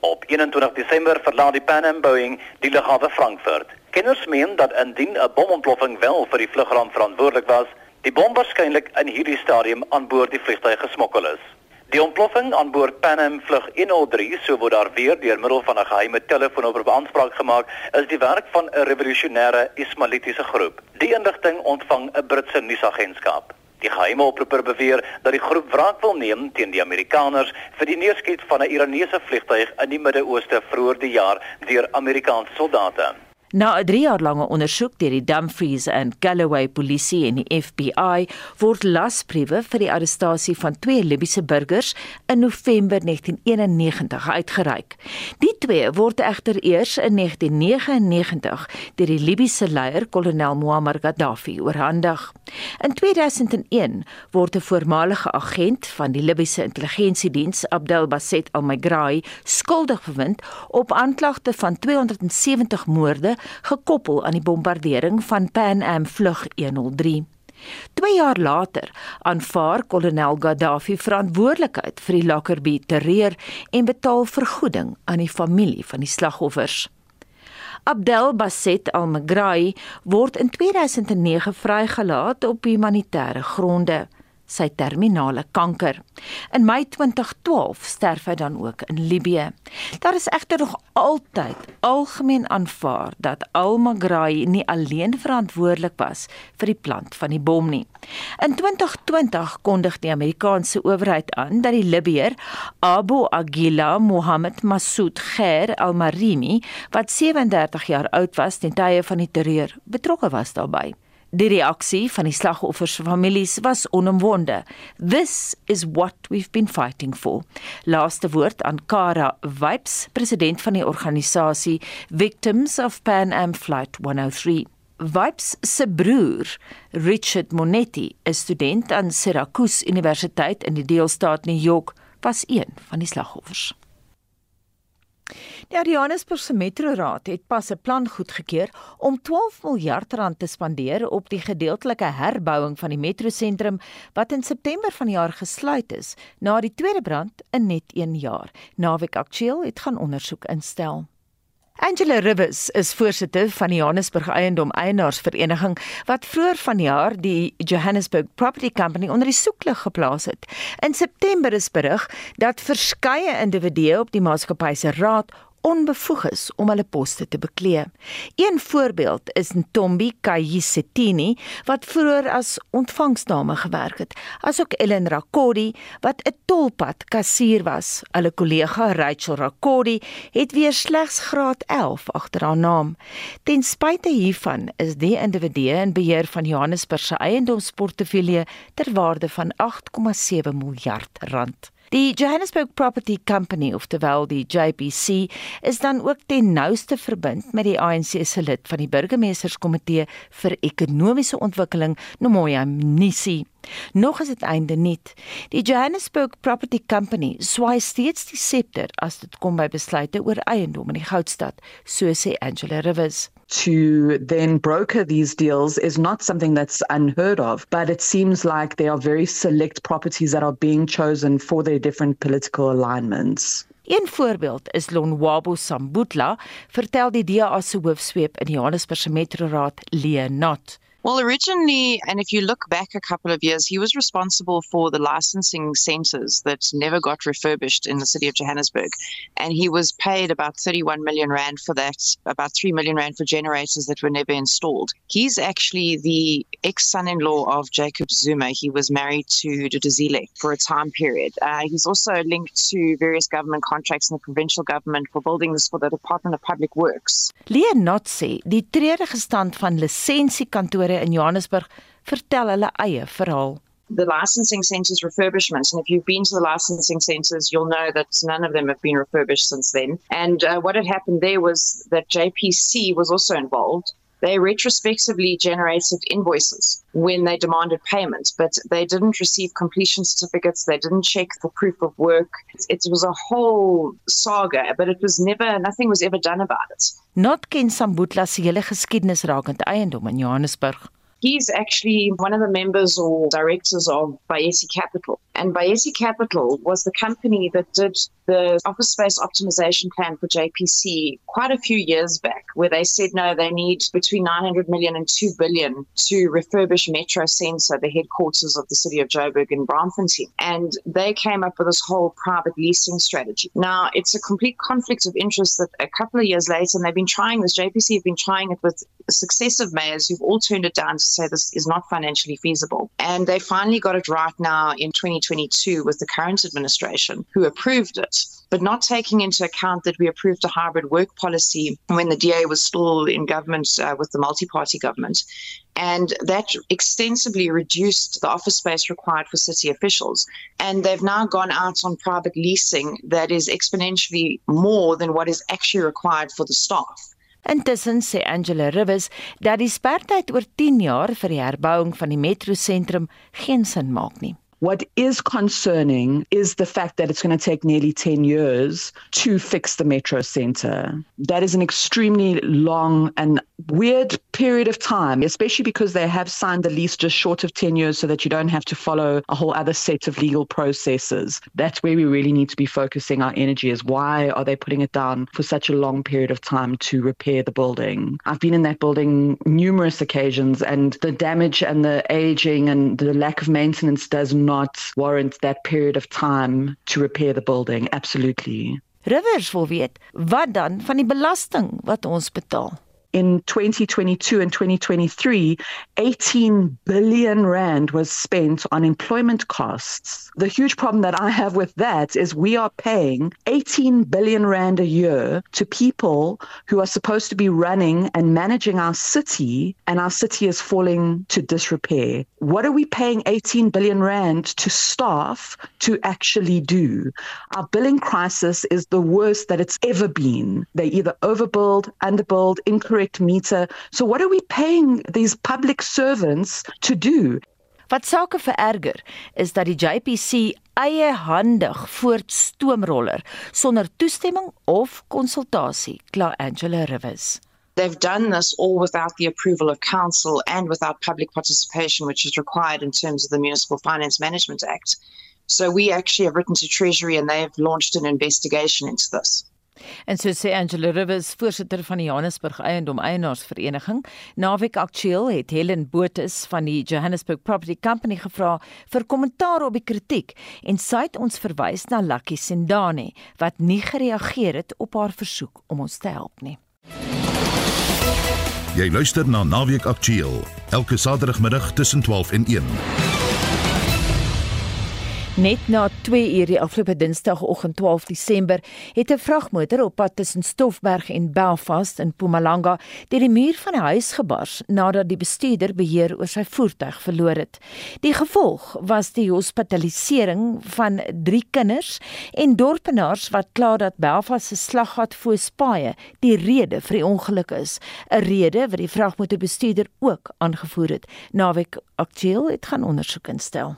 Op 21 Desember verlaat die Pan Am Boeing die lughawe Frankfurt. Kenners meen dat indien 'n bomontploffing wel vir die vlugramp verantwoordelik was, die bom waarskynlik in hierdie stadium aan boord die vliegtuig gesmokkel is. Die ontploffing aan boord Pan Am vlug 103, so word daar weer deur middel van 'n geheime telefoonoproep aanspraak gemaak, is die werk van 'n revolusionêre Ismailitiese groep. Die inligting ontvang 'n Britse nuusagentskap. Die geheime oproeper beweer dat die groep wraak wil neem teen die Amerikaners vir die neerskiet van 'n Iranese vliegtuig in die Midde-Ooste vroeër die jaar deur Amerikaanse soldate. Na 'n 3 jaar lange ondersoek deur die Dumfries and Galloway polisie en die FBI word lasbriewe vir die arrestasie van twee Libiese burgers in November 1991 uitgereik. Die twee word egter eers in 1999 deur die Libiese leier kolonel Muammar Gaddafi oorhandig. In 2001 word 'n voormalige agent van die Libiese intelligensiediens, Abdel Basset Al-Megrahi, skuldig bevind op aanklagte van 270 moorde gekoppel aan die bombardering van Pan Am vlug 103. 2 jaar later aanvaar kolonel Gaddafi verantwoordelikheid vir die Lockerbie terreur en betaal vergoeding aan die familie van die slagoffers. Abdel Basset Al-Megrahi word in 2009 vrygelaat op humanitêre gronde sy terminale kanker. In Mei 2012 sterf hy dan ook in Libië. Daar is egter nog altyd algemeen aanvaar dat Al-Magrai nie alleen verantwoordelik was vir die plant van die bom nie. In 2020 kondig die Amerikaanse owerheid aan dat die Libiër Abu Aghila Mohammed Massoud Khair Al-Marimi, wat 37 jaar oud was ten tye van die terreur, betrokke was daarbye. Die reaksie van die slagoffers se families was onomwonde. This is what we've been fighting for. Laaste woord aan Kara Vibes, president van die organisasie Victims of Pan Am Flight 103. Vibes se broer, Richard Monetti, 'n student aan Syracuse Universiteit in die deelstaat New York, was een van die slagoffers. Die Johannesburgse Metroraad het pas 'n plan goedgekeur om 12 miljard rand te spandeer op die gedeeltelike herbouing van die metrosentrum wat in September vanjaar gesluit is na die tweede brand in net 1 jaar. Naweek Aktueel het gaan ondersoek instel. Angela Rivers is voorsitter van die Johannesburg Eiendom Eienaarsvereniging wat vroeër vanjaar die Johannesburg Property Company onder die soeklig geplaas het. In September is berig dat verskeie individue op die maatskappy se raad onbevoeg is om hulle poste te beklee. Een voorbeeld is Ntombi Kayisetini wat vroeër as ontvangsdame gewerk het, asook Ellen Rakodi wat 'n tolpad kassier was. Hulle kollega Rachel Rakodi het weer slegs graad 11 agter haar naam. Ten spyte hiervan is die individu in beheer van Johannesburg se eiendomsportefeulje ter waarde van 8,7 miljard rand. Die Johannesburg Property Company of terwyl die JPC is dan ook ten nouste verbind met die ANC se lid van die burgemeesterskomitee vir ekonomiese ontwikkeling Nomoya Mnisi. Nog is dit einde nie. Die Johannesburg Property Company swaai steeds die septer as dit kom by besluite oor eiendom in die goudstad, so sê Angela Rivers. to then broker these deals is not something that's unheard of, but it seems like they are very select properties that are being chosen for their different political alignments. Een voorbeeld is Lonwabo Sambutla, vertel die DA se hoofsweep in die Johannesburg se metroraad Leonot. Well, originally, and if you look back a couple of years, he was responsible for the licensing centres that never got refurbished in the city of Johannesburg. And he was paid about 31 million Rand for that, about 3 million Rand for generators that were never installed. He's actually the ex son in law of Jacob Zuma. He was married to Duduzile for a time period. Uh, he's also linked to various government contracts in the provincial government for buildings for the Department of Public Works. Leonot sê die treurige stand van lisensiekantore in Johannesburg vertel hulle eie verhaal. the licensing centres refurbishment. And if you've been to the licensing centres, you'll know that none of them have been refurbished since then. And uh, what had happened there was that JPC was also involved. They retrospectively generated invoices when they demanded payment, but they didn't receive completion certificates. They didn't check for proof of work. It was a whole saga, but it was never, nothing was ever done about it. Not ken Sambutla se hele geskiedenis rakend eiendom in Johannesburg. He's actually one of the members or directors of Bayesi Capital. And Bayesi Capital was the company that did the office space optimization plan for JPC quite a few years back, where they said no, they need between 900 million and 2 billion to refurbish Metro Centre, the headquarters of the city of Joburg in Braamfontein. And they came up with this whole private leasing strategy. Now, it's a complete conflict of interest that a couple of years later, and they've been trying this, JPC have been trying it with successive mayors who've all turned it down say this is not financially feasible. And they finally got it right now in 2022 with the current administration who approved it but not taking into account that we approved a hybrid work policy when the DA was still in government uh, with the multi party government. And that extensively reduced the office space required for city officials. And they've now gone out on private leasing that is exponentially more than what is actually required for the staff. Intussen sê Angela Rivers dat die sperdatum oor 10 jaar vir die herbouing van die metro sentrum geen sin maak nie. What is concerning is the fact that it's going to take nearly 10 years to fix the metro center. That is an extremely long and weird period of time, especially because they have signed the lease just short of 10 years so that you don't have to follow a whole other set of legal processes. That's where we really need to be focusing our energy is why are they putting it down for such a long period of time to repair the building? I've been in that building numerous occasions and the damage and the aging and the lack of maintenance does not not warrant that period of time to repair the building. Absolutely. Rivers wil weet wat dan van die belasting wat ons betaal in 2022 and 2023, 18 billion rand was spent on employment costs. The huge problem that I have with that is we are paying 18 billion rand a year to people who are supposed to be running and managing our city, and our city is falling to disrepair. What are we paying 18 billion rand to staff to actually do? Our billing crisis is the worst that it's ever been. They either overbuild, underbuild, incorrect correct meter. So what are we paying these public servants to do? Wat sake vererger is dat die JPC eie handig voortstoomroller sonder toestemming of konsultasie, kla Angela Rivers. They've done this all without the approval of council and without public participation, which is required in terms of the Municipal Finance Management Act. So we actually have written to Treasury and they've launched an investigation into this. En so sê Angela Rivers, voorsitter van die Johannesburg Eiendom Eienaarsvereniging, naweek aktueel het Helen Botus van die Johannesburg Property Company gevra vir kommentaar op die kritiek en sy het ons verwys na Lucky Sendane wat nie gereageer het op haar versoek om ons te help nie. Jy luister na Naweek Aktueel elke Saterdagmiddag tussen 12 en 1. Net na 2 uur die afgelope Dinsdagoggend 12 Desember het 'n vragmotor op pad tussen Stoffberg en Belfast in Mpumalanga deur die muur van die huis gebars nadat die bestuurder beheer oor sy voertuig verloor het. Die gevolg was die hospitalisering van 3 kinders en dorpenaars wat kla dat Belfast se slaggat Foespaaie die rede vir die ongeluk is, 'n rede wat die vragmotorbestuurder ook aangevoer het. Naweek Aktueel het gaan ondersoek instel.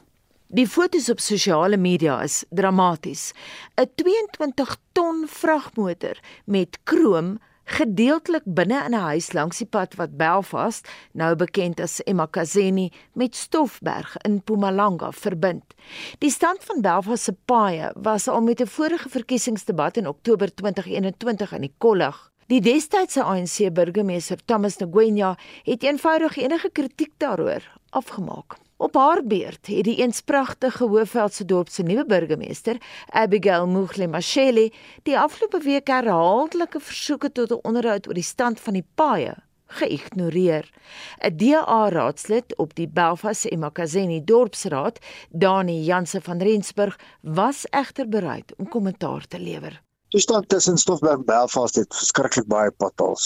Die foto's op sosiale media is dramaties. 'n 22 ton vragmotor met krom gedeeltelik binne in 'n huis langs die pad wat Belfast, nou bekend as Emakazeni, met Stoffberg in Mpumalanga verbind. Die stand van Belfast se paaie was al met 'n vorige verkiesingsdebat in Oktober 2021 aan die kollig. Die destydse ANC burgemeester Thomas Ngwenya het eenvoudig enige kritiek daaroor afgemaak. Op haar beurt het die eens pragtige Hoëveldse dorp se nuwe burgemeester, Abigail Mugle Mashele, die afgelope week herhaaldelike versoeke tot 'n onderhoud oor die stand van die paaie geïgnoreer. 'n DA-raadslid op die Belfast Emakazeni dorpsraad, Dani Janse van Rensburg, was egter bereid om kommentaar te lewer. Toestand tussen Stoffberg en Belfast het verskriklik baie potholes.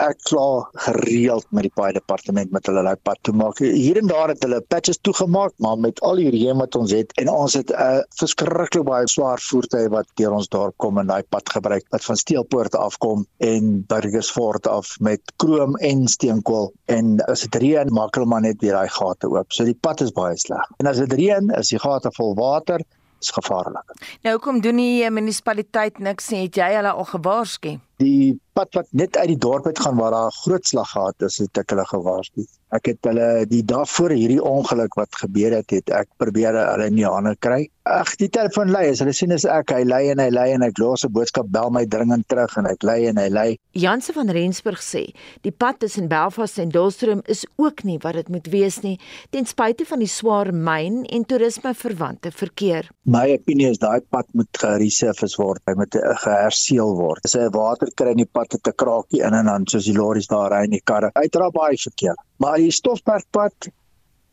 Ek kla gereeld met die paai departement met hulle daai pad toe maak. Hier en daar het hulle patches toegemaak, maar met al die reën wat ons het en ons het 'n uh, verskriklik baie swaar voertuie wat deur ons dorp kom en daai pad gebruik wat van Steelpoort afkom en Burgersfort af met krom en steenkool en as dit reën maak hulle maar net weer daai gate oop. So die pad is baie sleg. En as dit reën, is die gate vol water is gevaarlik. Nou kom doen die munisipaliteit niks sê het jy hulle al gewaarsku? Die pad wat net uit die dorp uit gaan waar daar groot slag gehad is, het ek hulle gewaarsku. Ek het hulle die dag voor hierdie ongeluk wat gebeur het, het ek probeer hulle in die hande kry. Ag, die telefoon lui, as hulle sien is ek, hy lui en hy lui en ek los 'n boodskap bel my dringend terug en ek lui en hy lui. Janse van Rensburg sê, die pad tussen Belfast en Dolstrom is ook nie wat dit moet wees nie, ten spyte van die swaar myn en toerisme verwante verkeer. My opinie is daai pad moet geresurface word, hy moet geherseel word. As hy water kry in die pad 'n kraakie in en dan soos die lorries daar ry en die karre. Uitdra baie verkeer. Maar die stofbergpad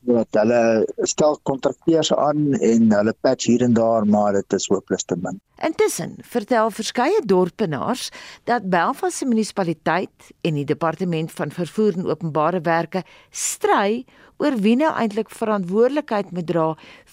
wat hulle stel kontrakteurs aan en hulle patch hier en daar maar dit is hopeloos te min. Intussen vertel verskeie dorpenaars dat Belfast se munisipaliteit en die departement van vervoer en openbare werke stry oor wie nou eintlik verantwoordelikheid moet dra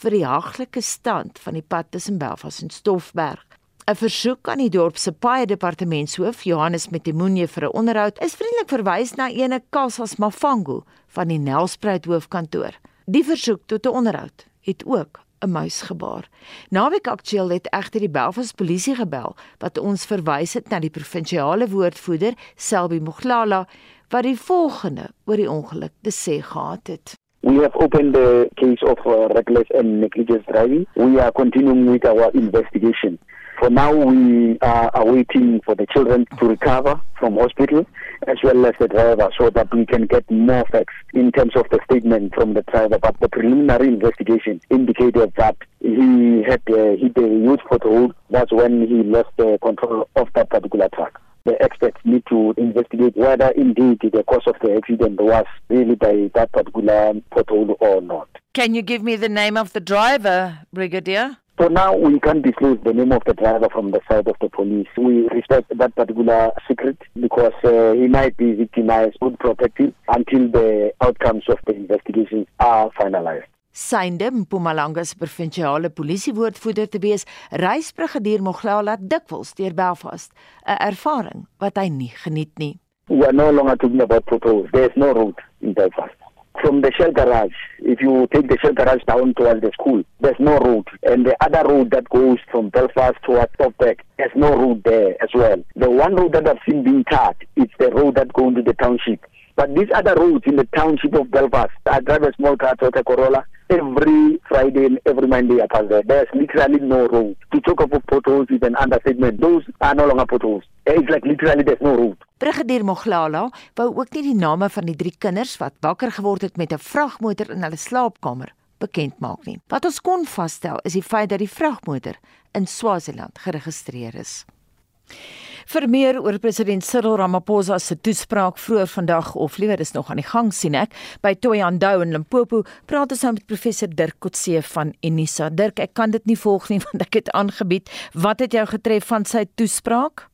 vir die haglike stand van die pad tussen Belfast en Stoffberg. 'n Versoek aan die dorp se paai departementshoof Johannes Metemoenie vir 'n onderhoud is vriendelik verwys na ene Kasas Mafango van die Nelspruit hoofkantoor. Die versoek tot 'n onderhoud het ook 'n muis gebaar. Naweek aktueel het egter die Belfast polisie gebel wat ons verwys het na die provinsiale woordvoerder Selby Moglala wat die volgende oor die ongeluk te sê gehad het. We have opened the case of uh, reckless and negligent driving. We are continuing with our investigation. For now, we are awaiting for the children to recover from hospital as well as the driver so that we can get more facts in terms of the statement from the driver. But the preliminary investigation indicated that he had uh, hit a huge pothole. That's when he lost the control of that particular truck. The experts need to investigate whether indeed the cause of the accident was really by that particular pothole or not. Can you give me the name of the driver, Brigadier? For now, we can't disclose the name of the driver from the side of the police. We respect that particular secret because uh, he might be victimized, would protect him until the outcomes of the investigations are finalized. Synde Mpumalanga se provinsiale polisiewoordvoerder te wees, reis brigadier Moglala dikwels deur Belfast, 'n ervaring wat hy nie geniet nie. We are no longer talking about potholes. There's no road in Belfast. from the shell garage, if you take the shell garage down towards the school, there's no road. And the other road that goes from Belfast towards Topbeck, there's no road there as well. The one road that I've seen being cut, it's the road that goes to the township. But these other roads in the township of Belfast, I drive a small car, Toyota Corolla, every Friday and every Monday I pass there. There's literally no road. To talk about potholes is an understatement. Those are no longer potholes. It's like literally there's no road. Brigadier Moglala wou ook nie die name van die drie kinders wat wakker geword het met 'n vragmotor in hulle slaapkamer bekend maak nie. Wat ons kon vasstel is die feit dat die vragmotor in Swaziland geregistreer is. Vir meer oor president Cyril Ramaphosa se toespraak vroeër vandag of liewer is nog aan die gang sien ek by Toyandou in Limpopo praat ons nou met professor Dirk Kotse van Unisa. Dirk, ek kan dit nie volg nie want ek het aangebied. Wat het jou getref van sy toespraak?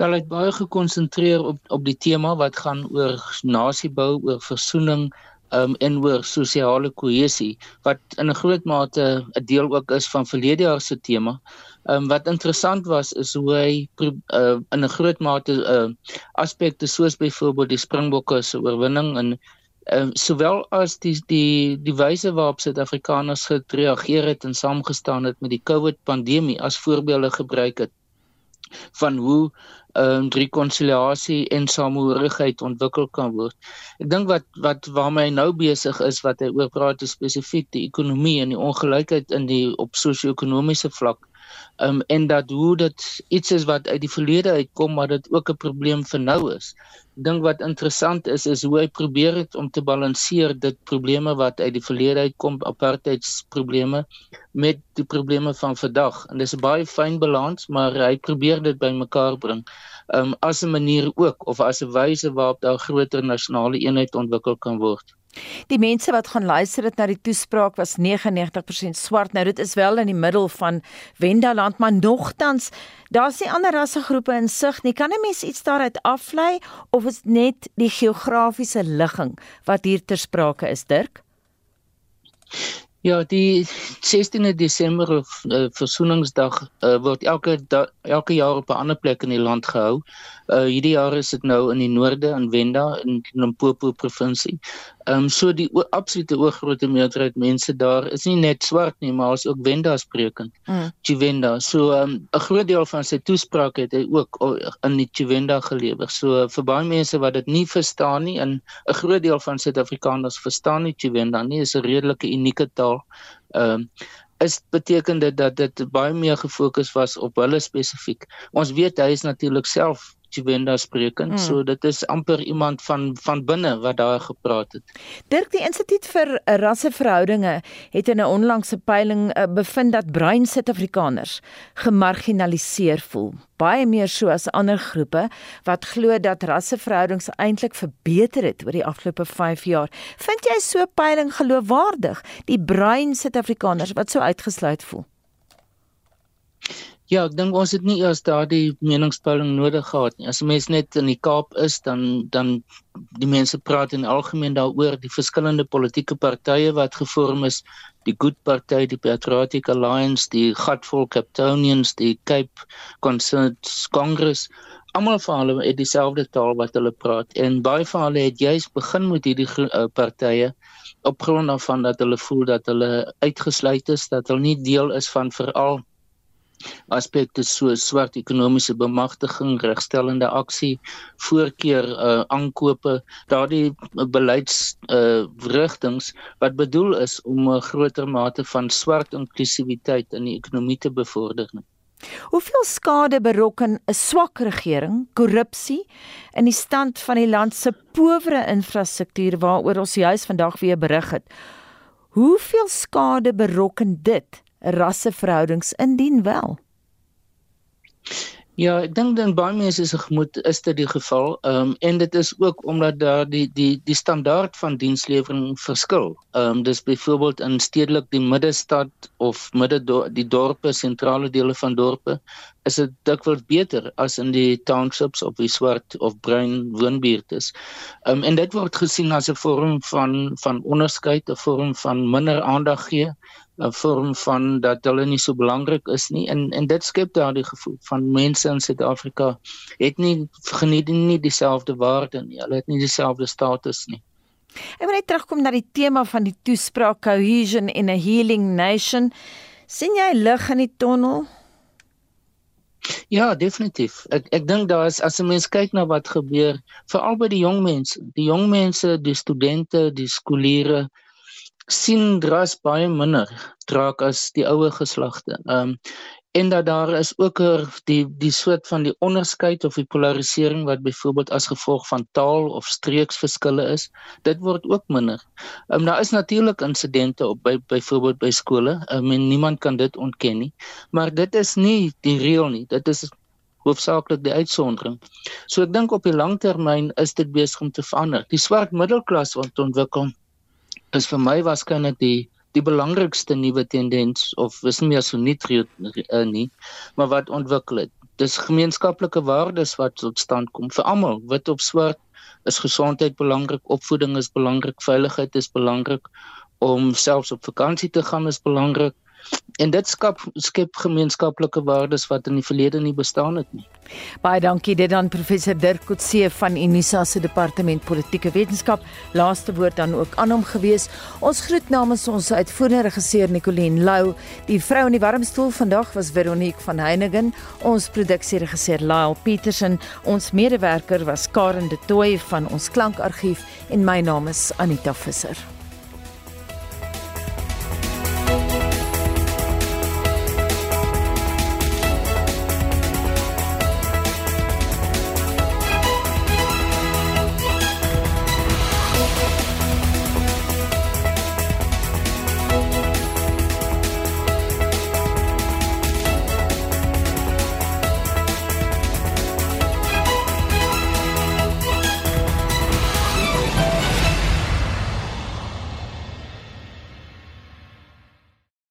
Wel, hy het baie gekonsentreer op op die tema wat gaan oor nasiebou, oor versoening um, en oor sosiale kohesie wat in 'n groot mate 'n deel ook is van verlede jaar se tema. Um, wat interessant was is hoe hy uh, in 'n groot mate uh, aspekte soos byvoorbeeld die Springbokke se oorwinning en uh, sowel as die die die wyse waarop Suid-Afrikaners gereageer het en saamgestaan het met die COVID pandemie as voorbeelde gebruik het van hoe ehm um, rekonsiliasie en samehorigheid ontwikkel kan word. Ek dink wat wat waarmee hy nou besig is wat hy oor praat spesifiek die ekonomie en die ongelykheid in die op sosio-ekonomiese vlak um, en dat hoe dit iets is wat uit die verlede uitkom maar dit ook 'n probleem vir nou is. Ek dink wat interessant is is hoe hy probeer het om te balanseer dit probleme wat uit die verlede uitkom, apartheidsprobleme met die probleme van vandag. En dis 'n baie fyn balans, maar hy probeer dit bymekaar bring. Um as 'n manier ook of as 'n wyse waarop daar groter nasionale eenheid ontwikkel kan word. Die mense wat gaan luister het na die toespraak was 99% swart. Nou dit is wel in die middel van Wendaland, maar nogtans daar's nie ander rassegroepe in sig nie. Kan 'n mens iets daaruit aflei of is net die geografiese ligging wat hier ter sprake is, Dirk? Ja, die 16de Desember of uh, Versoeningsdag uh, word elke da, elke jaar op 'n ander plek in die land gehou. Uh hierdie jaar is dit nou in die noorde in Wenda in Limpopo provinsie. Ehm um, so die absolute oorgrootste meerderheid mense daar is nie net swart nie, maar is ook Wenda sprekend. Mm. Chivenda. So ehm, 'n um, groot deel van sy toespraak het hy ook in die Chivenda gelewer. So vir baie mense wat dit nie verstaan nie en 'n groot deel van Suid-Afrikaners verstaan nie Chivenda nie, is 'n redelike unieke taal. Ehm um, is beteken dit dat dit baie meer gefokus was op hulle spesifiek. Ons weet hy is natuurlik self Chivenda sprekend. Mm. So dit is amper iemand van van binne wat daar gepraat het. Dirk die Instituut vir Rasseverhoudinge het in 'n onlangse peiling uh, bevind dat bruin Suid-Afrikaners gemarginaliseer voel, baie meer so as ander groepe wat glo dat rasseverhoudings eintlik verbeter het oor die afgelope 5 jaar. Vind jy so 'n peiling geloofwaardig? Die bruin Suid-Afrikaners wat so uitgesluit voel? Ja, ek dink ons het nie eers daardie meningspeiling nodig gehad nie. As 'n mens net in die Kaap is, dan dan die mense praat in algemeen daaroor die verskillende politieke partye wat gevorm is, die Good Party, die Patriotic Alliance, die Gatvol Capetonians, die Cape Concerted Congress. Almal van hulle het dieselfde taal wat hulle praat en baie van hulle het juis begin met hierdie uh, partye op grond daarvan dat hulle voel dat hulle uitgesluit is, dat hulle nie deel is van veral aspekte so swart ekonomiese bemagtiging, regstellende aksie, voorkeur uh aankope, daardie beleids uh rigtings wat bedoel is om 'n groter mate van swart inklusiwiteit in die ekonomie te bevorder. Hoeveel skade berokken 'n swak regering, korrupsie in die stand van die land se powere infrastruktuur waaroor ons juis vandag weer berig het? Hoeveel skade berokken dit rasseverhoudings indien wel? Ja, ek dink dan baie mense se gemoed is dit die geval. Ehm um, en dit is ook omdat daar die die die standaard van dienslewering verskil. Ehm um, dis byvoorbeeld in stedelik die middestad of midde die dorpe, sentrale dele van dorpe, is dit dikwels beter as in die townships of die swart of bruin woonbuurte. Ehm um, en dit word gesien as 'n vorm van van onderskeid, 'n vorm van minder aandag gee 'n vorm van dat hulle nie so belangrik is nie en en dit skep daardie gevoel van mense in Suid-Afrika het nie geniet nie dieselfde waarde nie. Hulle het nie dieselfde status nie. Ek wil net terugkom na die tema van die toespraak cohesion in a healing nation. sien jy lig in die tonnel? Ja, definitief. Ek ek dink daar is as 'n mens kyk na wat gebeur, veral by die jong mense, die jong mense, die studente, die skooliere, sien dras baie minder draak as die ouer geslagte. Ehm um, en dat daar is ook 'n die die soort van die onderskeid of die polarisering wat byvoorbeeld as gevolg van taal of streeksverskille is, dit word ook minder. Ehm um, daar is natuurlik insidente op by byvoorbeeld by skole. Ehm um, en niemand kan dit ontken nie, maar dit is nie die reël nie. Dit is hoofsaaklik die uitsondering. So ek dink op die lang termyn is dit besig om te verander. Die swart middelklas wat ontwikkel is vir my waarskynlik die die belangrikste nuwe tendens of is nie meer so nie uh, nie maar wat ontwikkel het. Dis gemeenskaplike waardes wat tot stand kom vir almal. Wit op swart is gesondheid belangrik opvoeding is belangrik veiligheid is belangrik om selfs op vakansie te gaan is belangrik en dit skep skep gemeenskaplike waardes wat in die verlede nie bestaan het nie. Baie dankie dit aan professor Dirk Coetzee van Unisa se departement politieke wetenskap. Laaste woord dan ook aan hom gewees. Ons groet namens ons uitvoerende regisseur Nicoline Lou. Die vrou in die warmstoel vandag was Veronique van Heiningen. Ons produksieregisseur Lyle Petersen. Ons medewerker was Karen de Tooy van ons klankargief en my naam is Anita Visser.